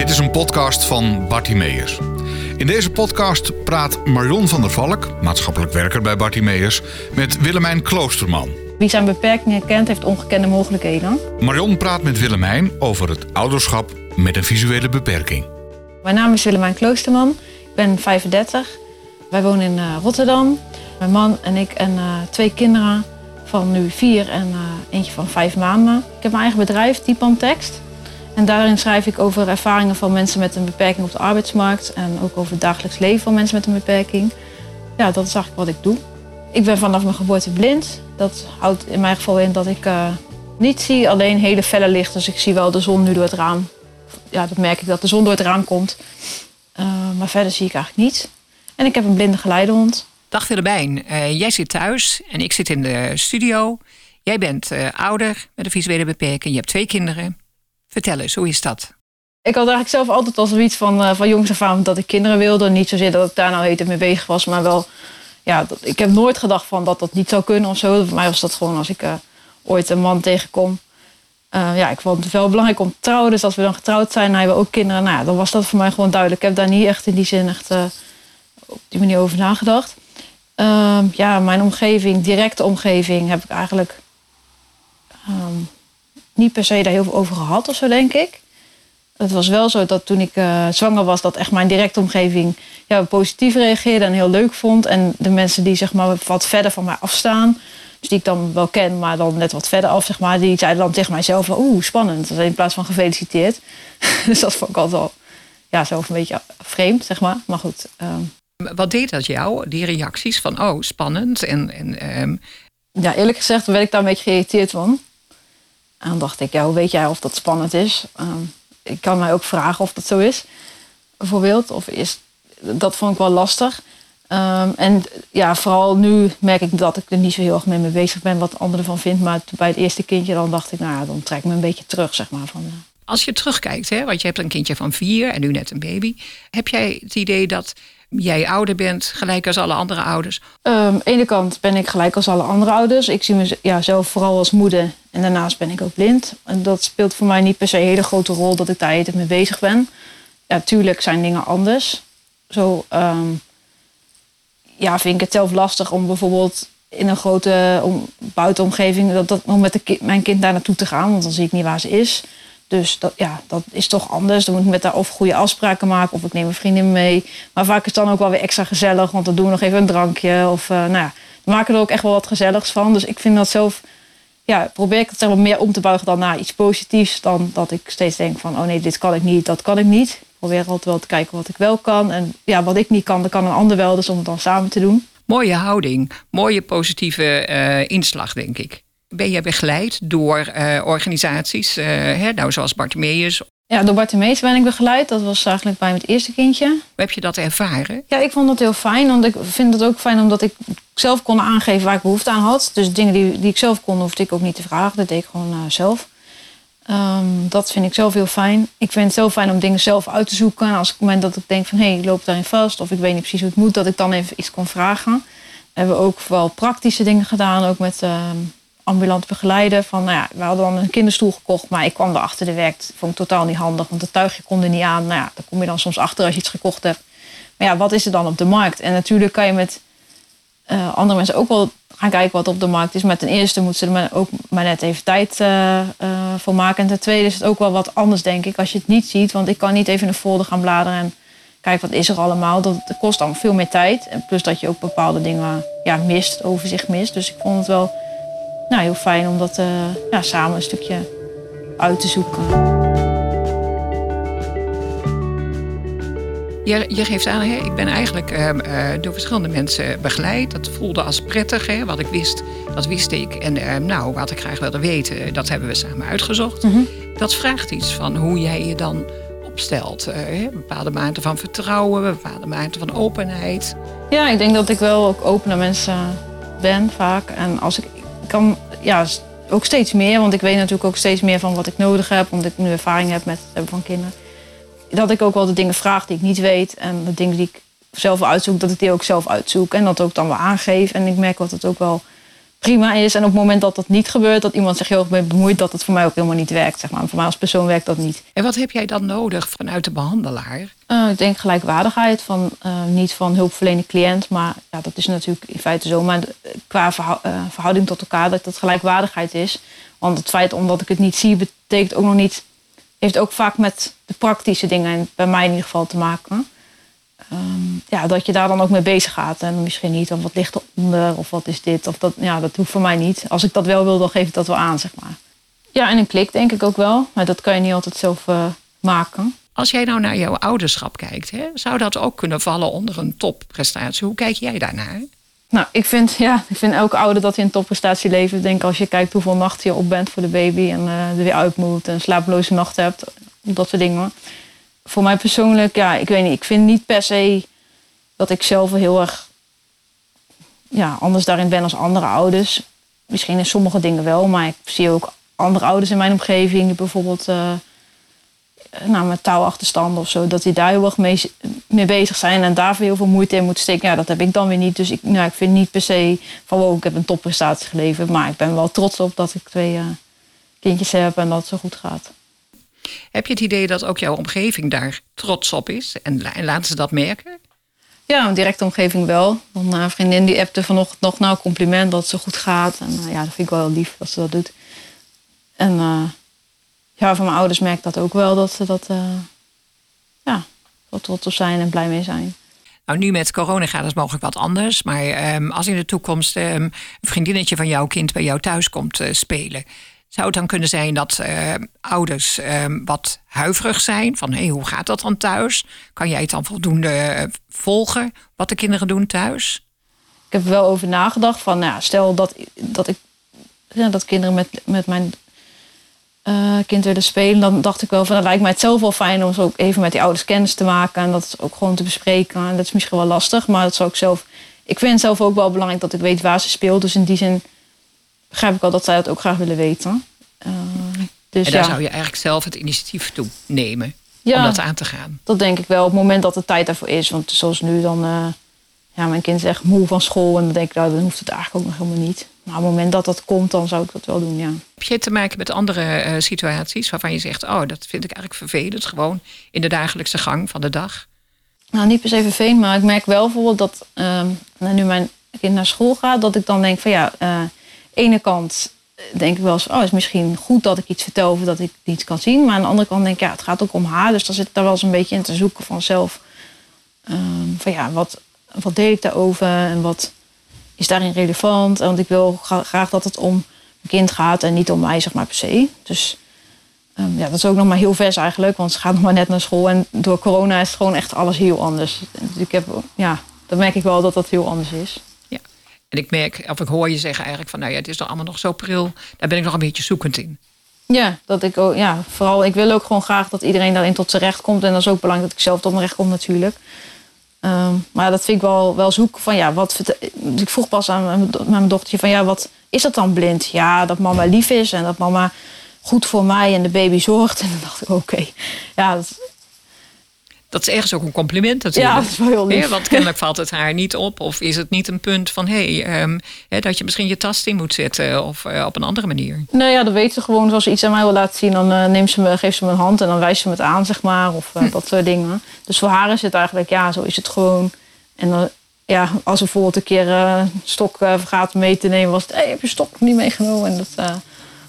Dit is een podcast van Bartimeus. In deze podcast praat Marion van der Valk, maatschappelijk werker bij Bartimeus, met Willemijn Kloosterman. Wie zijn beperkingen kent, heeft ongekende mogelijkheden. Marion praat met Willemijn over het ouderschap met een visuele beperking. Mijn naam is Willemijn Kloosterman. Ik ben 35. Wij wonen in uh, Rotterdam. Mijn man en ik en uh, twee kinderen van nu vier en uh, eentje van vijf maanden. Ik heb mijn eigen bedrijf, Typan Tekst. En daarin schrijf ik over ervaringen van mensen met een beperking op de arbeidsmarkt. En ook over het dagelijks leven van mensen met een beperking. Ja, dat is eigenlijk wat ik doe. Ik ben vanaf mijn geboorte blind. Dat houdt in mijn geval in dat ik uh, niet zie, alleen hele felle licht. Dus ik zie wel de zon nu door het raam. Ja, dat merk ik dat de zon door het raam komt. Uh, maar verder zie ik eigenlijk niets. En ik heb een blinde geleidehond. Dag Willemijn, uh, jij zit thuis en ik zit in de studio. Jij bent ouder met een visuele beperking. Je hebt twee kinderen. Vertel eens, hoe is dat? Ik had eigenlijk zelf altijd al zoiets van, uh, van jongs af aan dat ik kinderen wilde. Niet zozeer dat ik daar nou heet mee bezig was, maar wel... Ja, dat, ik heb nooit gedacht van dat dat niet zou kunnen of zo. Voor mij was dat gewoon als ik uh, ooit een man tegenkom. Uh, ja, ik vond het wel belangrijk om te trouwen. Dus als we dan getrouwd zijn en hij ook kinderen... Nou ja, dan was dat voor mij gewoon duidelijk. Ik heb daar niet echt in die zin echt op die manier over nagedacht. Ehm, ja, mijn omgeving, directe omgeving, heb ik eigenlijk... Um, niet per se daar heel veel over gehad of zo, denk ik. Het was wel zo dat toen ik uh, zwanger was, dat echt mijn directe omgeving ja, positief reageerde en heel leuk vond. En de mensen die zeg maar wat verder van mij afstaan, dus die ik dan wel ken, maar dan net wat verder af, zeg maar, die zeiden dan tegen mijzelf: Oeh, spannend. In plaats van gefeliciteerd. dus dat vond ik altijd wel ja, zelf een beetje vreemd, zeg maar. Maar goed. Um... Wat deed dat jou, die reacties van: Oh, spannend? En, en, um... Ja, eerlijk gezegd werd ik daar een beetje geïrriteerd van. En dan dacht ik, ja, hoe weet jij of dat spannend is? Um, ik kan mij ook vragen of dat zo is, bijvoorbeeld. Of is, dat vond ik wel lastig. Um, en ja, vooral nu merk ik dat ik er niet zo heel erg mee, bezig ben wat anderen van vindt. Maar bij het eerste kindje dan dacht ik, nou ja, dan trek ik me een beetje terug, zeg maar. Van. Als je terugkijkt, hè, want je hebt een kindje van vier en nu net een baby. Heb jij het idee dat jij ouder bent, gelijk als alle andere ouders? Um, aan de ene kant ben ik gelijk als alle andere ouders. Ik zie mezelf ja, vooral als moeder en daarnaast ben ik ook blind. En dat speelt voor mij niet per se een hele grote rol dat ik daar even mee bezig ben. Ja, tuurlijk zijn dingen anders. Zo um, ja, vind ik het zelf lastig om bijvoorbeeld in een grote om, buitenomgeving dat, dat, om met mijn kind daar naartoe te gaan, want dan zie ik niet waar ze is. Dus dat, ja, dat is toch anders. Dan moet ik met haar of goede afspraken maken of ik neem een vriendin mee. Maar vaak is het dan ook wel weer extra gezellig, want dan doen we nog even een drankje. Of uh, nou ja, we maken er ook echt wel wat gezelligs van. Dus ik vind dat zelf, ja, probeer ik het zeg maar meer om te buigen dan naar iets positiefs. Dan dat ik steeds denk van, oh nee, dit kan ik niet, dat kan ik niet. Ik probeer altijd wel te kijken wat ik wel kan. En ja, wat ik niet kan, dat kan een ander wel. Dus om het dan samen te doen. Mooie houding, mooie positieve uh, inslag, denk ik ben je begeleid door uh, organisaties, uh, hè, nou, zoals Bartimeus? Ja, door Bartimeus ben ik begeleid. Dat was eigenlijk bij mijn eerste kindje. Hoe heb je dat ervaren? Ja, ik vond dat heel fijn. Want ik vind het ook fijn omdat ik zelf kon aangeven waar ik behoefte aan had. Dus dingen die, die ik zelf kon, hoefde ik ook niet te vragen. Dat deed ik gewoon uh, zelf. Um, dat vind ik zelf heel fijn. Ik vind het zo fijn om dingen zelf uit te zoeken. En als ik op het moment dat ik denk van hé, hey, ik loop daarin vast of ik weet niet precies hoe het moet, dat ik dan even iets kon vragen. We hebben ook wel praktische dingen gedaan, ook met uh, ambulant begeleiden. Van, nou ja, we hadden dan een kinderstoel gekocht, maar ik kwam erachter de werk. vond ik totaal niet handig, want het tuigje kon er niet aan. Nou ja, daar kom je dan soms achter als je iets gekocht hebt. Maar ja, wat is er dan op de markt? En natuurlijk kan je met uh, andere mensen ook wel gaan kijken wat op de markt is. Maar ten eerste moeten ze er ook maar net even tijd uh, uh, voor maken. En ten tweede is het ook wel wat anders, denk ik, als je het niet ziet. Want ik kan niet even een folder gaan bladeren en kijken wat is er allemaal. Dat, dat kost dan veel meer tijd. En plus dat je ook bepaalde dingen ja, mist, overzicht mist. Dus ik vond het wel nou, heel fijn om dat uh, ja, samen een stukje uit te zoeken. Je, je geeft aan, hè, ik ben eigenlijk uh, door verschillende mensen begeleid. Dat voelde als prettig. Hè. Wat ik wist, dat wist ik. En uh, nou, wat ik graag wilde weten, dat hebben we samen uitgezocht. Mm -hmm. Dat vraagt iets van hoe jij je dan opstelt. Hè. Een bepaalde mate van vertrouwen, een bepaalde mate van openheid. Ja, ik denk dat ik wel ook open naar mensen ben vaak. En als ik kan ja, ook steeds meer, want ik weet natuurlijk ook steeds meer van wat ik nodig heb, omdat ik nu ervaring heb met het hebben van kinderen. Dat ik ook wel de dingen vraag die ik niet weet en de dingen die ik zelf uitzoek, dat ik die ook zelf uitzoek en dat ook dan wel aangeef. En ik merk dat het ook wel prima is. En op het moment dat dat niet gebeurt, dat iemand zich heel erg mee bemoeit, dat het voor mij ook helemaal niet werkt. Zeg maar. Voor mij als persoon werkt dat niet. En wat heb jij dan nodig vanuit de behandelaar? Uh, ik denk gelijkwaardigheid van uh, niet van hulpverlening cliënt, maar ja, dat is natuurlijk in feite zo. Maar qua verhou uh, verhouding tot elkaar, dat dat gelijkwaardigheid is. Want het feit omdat ik het niet zie, betekent ook nog niet, heeft ook vaak met de praktische dingen, bij mij in ieder geval, te maken. Um, ja, dat je daar dan ook mee bezig gaat. En misschien niet, of wat ligt eronder, of wat is dit, of dat. Ja, dat hoeft voor mij niet. Als ik dat wel wil, dan geef ik dat wel aan, zeg maar. Ja, en een klik denk ik ook wel. Maar dat kan je niet altijd zelf uh, maken. Als jij nou naar jouw ouderschap kijkt, hè, zou dat ook kunnen vallen onder een topprestatie? Hoe kijk jij daarnaar? Nou, ik vind, ja, ik vind elke ouder dat hij een topprestatie levert. Ik denk als je kijkt hoeveel nachten je op bent voor de baby en uh, er weer uit moet en slapeloze nachten hebt, dat soort dingen voor mij persoonlijk, ja, ik weet niet. Ik vind niet per se dat ik zelf heel erg ja, anders daarin ben als andere ouders. Misschien in sommige dingen wel, maar ik zie ook andere ouders in mijn omgeving die bijvoorbeeld uh, nou, met touwachterstanden of zo, dat die daar heel erg mee, bezig zijn en daarvoor heel veel moeite in moeten steken. Ja, dat heb ik dan weer niet. Dus ik, nou, ik vind niet per se van wow, ik heb een topprestatie geleverd, maar ik ben wel trots op dat ik twee uh, kindjes heb en dat het zo goed gaat. Heb je het idee dat ook jouw omgeving daar trots op is? En, laten ze dat merken? Ja, een directe omgeving wel. Want een vriendin die appte vanochtend nog nou compliment dat het zo goed gaat. En uh, ja, dat vind ik wel lief dat ze dat doet. En uh, ja, van mijn ouders merk ik dat ook wel. Dat ze dat uh, ja, trots op zijn en blij mee zijn. Nou, nu met corona gaat het mogelijk wat anders. Maar um, als in de toekomst um, een vriendinnetje van jouw kind bij jou thuis komt spelen zou het dan kunnen zijn dat uh, ouders uh, wat huiverig zijn? Van hey, hoe gaat dat dan thuis? Kan jij het dan voldoende eh, volgen wat de kinderen doen thuis? Ik heb er wel over nagedacht. Van, nou, stel dat, dat, ik, ja, dat kinderen met, met mijn uh, kind willen spelen. Dan dacht ik wel van, dat lijkt mij het zelf wel fijn om zo ook even met die ouders kennis te maken. En dat ook gewoon te bespreken. En dat is misschien wel lastig, maar dat zou ik zelf... Ik vind het zelf ook wel belangrijk dat ik weet waar ze speelt. Dus in die zin begrijp ik al dat zij dat ook graag willen weten. Uh, dus en daar zou je eigenlijk zelf het initiatief toe nemen ja, om dat aan te gaan. Dat denk ik wel, op het moment dat de tijd daarvoor is. Want zoals nu dan, uh, ja, mijn kind is echt moe van school. En dan denk ik, nou, dan hoeft het eigenlijk ook nog helemaal niet. Maar op het moment dat dat komt, dan zou ik dat wel doen, ja. Heb je te maken met andere uh, situaties waarvan je zegt... oh, dat vind ik eigenlijk vervelend, gewoon in de dagelijkse gang van de dag? Nou, niet per se vervelend, maar ik merk wel bijvoorbeeld dat... Uh, nu mijn kind naar school gaat, dat ik dan denk van ja... Ene kant denk ik wel eens, oh, het is misschien goed dat ik iets vertel of dat ik iets kan zien. Maar aan de andere kant denk ik, ja, het gaat ook om haar. Dus dan zit ik daar wel eens een beetje in te zoeken van zelf. Um, van ja, wat, wat deed ik daarover en wat is daarin relevant? Want ik wil graag dat het om mijn kind gaat en niet om mij, zeg maar, per se. Dus um, ja, dat is ook nog maar heel vers eigenlijk, want ze gaat nog maar net naar school. En door corona is het gewoon echt alles heel anders. Dus ik heb, ja, dan merk ik wel dat dat heel anders is. En ik merk, of ik hoor je zeggen eigenlijk van, nou ja, het is toch allemaal nog zo pril. Daar ben ik nog een beetje zoekend in. Ja, dat ik ook, ja, vooral, ik wil ook gewoon graag dat iedereen daarin tot zijn recht komt. En dat is ook belangrijk dat ik zelf tot mijn recht kom natuurlijk. Um, maar dat vind ik wel, wel zoeken van, ja, wat... Ik vroeg pas aan mijn dochtertje van, ja, wat is dat dan blind? Ja, dat mama lief is en dat mama goed voor mij en de baby zorgt. En dan dacht ik, oké, ja, dat, dat is ergens ook een compliment natuurlijk. Ja, dat is wel heel lief. want kennelijk valt het haar niet op. Of is het niet een punt van... hé, hey, um, dat je misschien je tas in moet zetten... of uh, op een andere manier? Nou ja, dat weet ze gewoon. Als ze iets aan mij wil laten zien... dan uh, neemt ze me, geeft ze me een hand en dan wijst ze me het aan, zeg maar. Of uh, dat soort dingen. Dus voor haar is het eigenlijk... ja, zo is het gewoon. En dan... Ja, als ze bijvoorbeeld een keer een stok vergaat mee te nemen... was het, hey, heb je stok niet meegenomen? En dat...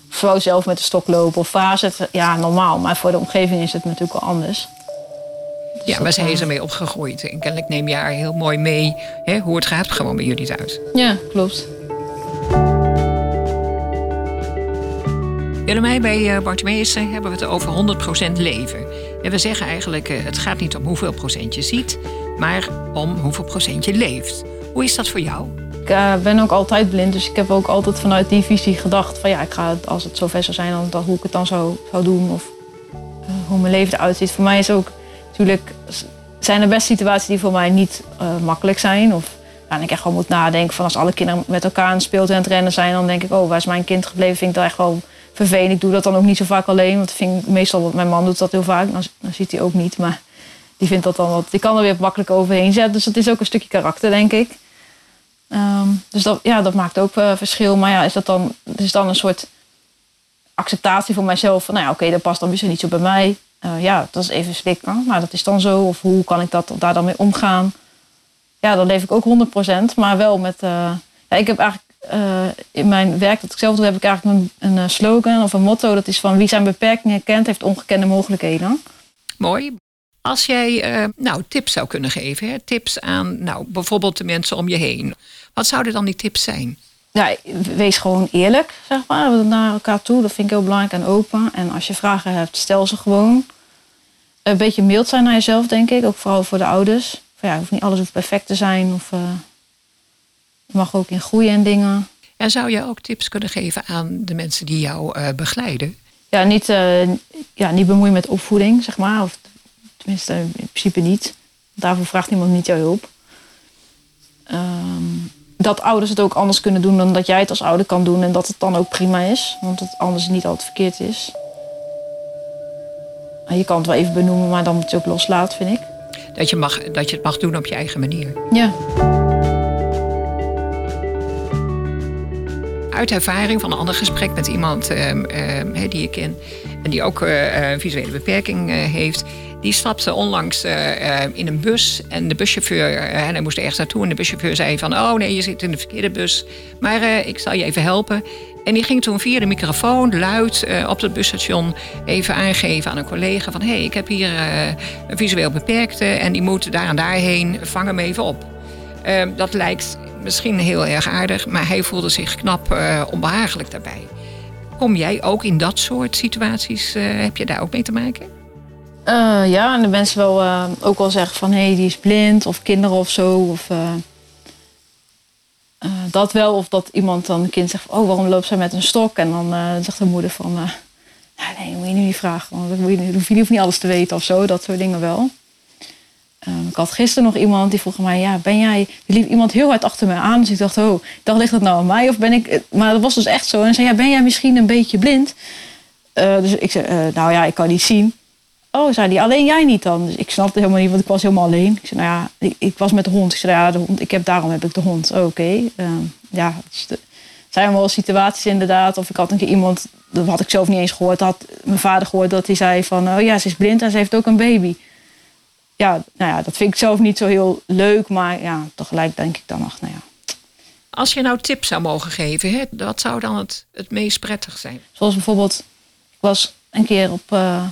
vrouw zelf met de stok lopen of vazen. Ja, normaal. Maar voor de omgeving is het natuurlijk wel anders. Ja, maar zij is ermee opgegroeid. En kennelijk neem je haar heel mooi mee hè, hoe het gaat gewoon bij jullie thuis. Ja, klopt. Willemijn, bij uh, Bartimeus hebben we het over 100% leven. En we zeggen eigenlijk, uh, het gaat niet om hoeveel procent je ziet, maar om hoeveel procent je leeft. Hoe is dat voor jou? Ik uh, ben ook altijd blind, dus ik heb ook altijd vanuit die visie gedacht van ja, ik ga als het zover zou zijn, dan, dan hoe ik het dan zou, zou doen of hoe mijn leven eruit ziet. Voor mij is ook Natuurlijk zijn er best situaties die voor mij niet uh, makkelijk zijn. Of waar ik echt wel moet nadenken van als alle kinderen met elkaar aan het speeltuin aan het rennen zijn, dan denk ik, oh, waar is mijn kind gebleven? Vind ik dat echt wel vervelend. Ik doe dat dan ook niet zo vaak alleen. Want ik vind meestal, mijn man doet dat heel vaak. Dan, dan ziet hij ook niet. Maar die vindt dat dan wat. Die kan er weer makkelijk overheen zetten. Dus dat is ook een stukje karakter, denk ik. Ehm, dus dat, ja, dat maakt ook uh, verschil. Maar ja, is dat dan, is dan een soort acceptatie voor mijzelf van, nou ja, oké, dat past dan misschien niet zo bij mij. Uh, ja, dat is even slikken, maar dat is dan zo. Of hoe kan ik dat, daar dan mee omgaan? Ja, dan leef ik ook 100%, maar wel met. Uh, ja, ik heb eigenlijk in mijn werk dat ik zelf doe, heb ik eigenlijk een, een slogan of een motto. Dat is van wie zijn beperkingen kent, heeft ongekende mogelijkheden. Mooi. Als jij nou, tips zou kunnen geven, hè? tips aan nou, bijvoorbeeld de mensen om je heen. Wat zouden dan die tips zijn? Ja, wees gewoon eerlijk, zeg maar, naar elkaar toe. Dat vind ik heel belangrijk en open. En als je vragen hebt, stel ze gewoon. Een beetje mild zijn naar jezelf, denk ik. Ook vooral voor de ouders. Ja, hoeft niet alles hoeft perfect te zijn. Of, uh, je mag ook in groeien en dingen. En zou je ook tips kunnen geven aan de mensen die jou uh, begeleiden? Ja, niet, uh, ja, niet bemoeien met opvoeding, zeg maar. Of Tenminste, in principe niet. Daarvoor vraagt iemand niet jouw hulp. Um, dat ouders het ook anders kunnen doen dan dat jij het als ouder kan doen. En dat het dan ook prima is. Want het anders niet altijd verkeerd is. Je kan het wel even benoemen, maar dan moet je ook loslaten, vind ik. Dat je, mag, dat je het mag doen op je eigen manier. Ja. Uit ervaring van een ander gesprek met iemand uh, uh, die je ken... en die ook uh, visuele beperking heeft die stapte onlangs uh, in een bus. En de buschauffeur, uh, hij moest ergens naartoe. En de buschauffeur zei van, oh nee, je zit in de verkeerde bus. Maar ik zal je even helpen. En die ging toen via de microfoon luid op het busstation even aangeven aan een collega van... hé, hey, ik heb hier een visueel beperkte en die moet daar en daarheen, vang hem even op. Ehm, dat lijkt misschien heel erg aardig, maar hij voelde zich knap onbehagelijk daarbij. Kom jij ook in dat soort situaties, heb je daar ook mee te maken? Uh, ja, en de mensen wel uh, ook wel zeggen van hé, hey, die is blind of kinderen of zo. Of, uh, dat wel, of dat iemand dan een kind zegt: Oh, waarom loopt zij met een stok? En dan zegt de moeder van: nou, Nee, moet je nu niet vragen, want je, hoef je niet alles te weten of zo. Dat soort dingen wel. Um, ik had gisteren nog iemand die vroeg mij: Ja, ben jij. Er liep iemand heel hard achter me aan. Dus ik dacht: Oh, dacht, ligt dat nou aan mij? Of ben ik. Maar dat was dus echt zo. En zei: Ja, ben jij misschien een beetje blind? dus ik zei: Nou ja, ik kan niet zien. Oh, zei die alleen jij niet dan? Dus ik snapte helemaal niet, want ik was helemaal alleen. Ik zei, nou ja, ik, ik was met de hond. Ik zei, ja, de hond, ik heb, daarom heb ik de hond. Oh, Oké, okay. uh, ja, het zijn wel situaties inderdaad. Of ik had een keer iemand, dat had ik zelf niet eens gehoord, had mijn vader gehoord dat hij zei van, oh ja, ze is blind en ze heeft ook een baby. Ja, nou ja, dat vind ik zelf niet zo heel leuk, maar ja, tegelijk denk ik dan, ach, nou ja. Als je nou tips zou mogen geven, hè, wat zou dan het, het meest prettig zijn? Zoals bijvoorbeeld, ik was een keer op... Uh,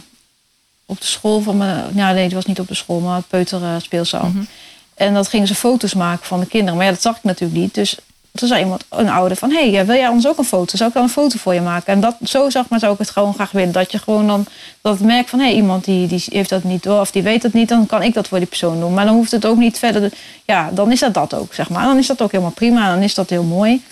op de school van mijn. Ja, nee, het was niet op de school, maar het peuterspeelzaal. Mm En dat gingen ze foto's maken van de kinderen. Maar ja, dat zag ik natuurlijk niet. Dus toen zei iemand, een ouder, van... hé, hey, wil jij ons ook een foto? Zou ik dan een foto voor je maken? En dat, zo zag maar, zou ik het gewoon graag willen. Dat je gewoon dan dat het merkt van... hey, iemand die, die heeft dat niet door of die weet dat niet... dan kan ik dat voor die persoon doen. Maar dan hoeft het ook niet verder... Ja, dan is dat dat ook, zeg maar. Dan is dat ook helemaal prima. Dan is dat heel mooi.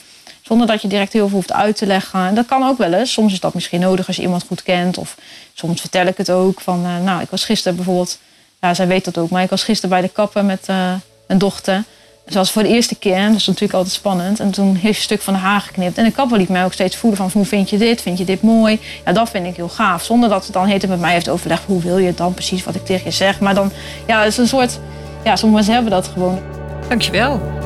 Zonder dat je direct heel veel hoeft uit te leggen. En dat kan ook wel eens. Soms is dat misschien nodig als je iemand goed kent. Of soms vertel ik het ook. Van, uh, nou, ik was gisteren bijvoorbeeld... Ja, zij weet dat ook. Maar ik was gisteren bij de kapper met uh, mijn dochter. Was voor de eerste keer. Dat is natuurlijk altijd spannend. En toen heeft ze een stuk van haar geknipt. En de kapper liet mij ook steeds voelen van... Hoe vind je dit? Vind je dit mooi? Ja, dat vind ik heel gaaf. Zonder dat ze dan heet met mij heeft overlegd... Hoe wil je het dan precies wat ik tegen je zeg? Maar dan... Ja, het is een soort... Ja, sommige mensen hebben dat gewoon. Dankjewel.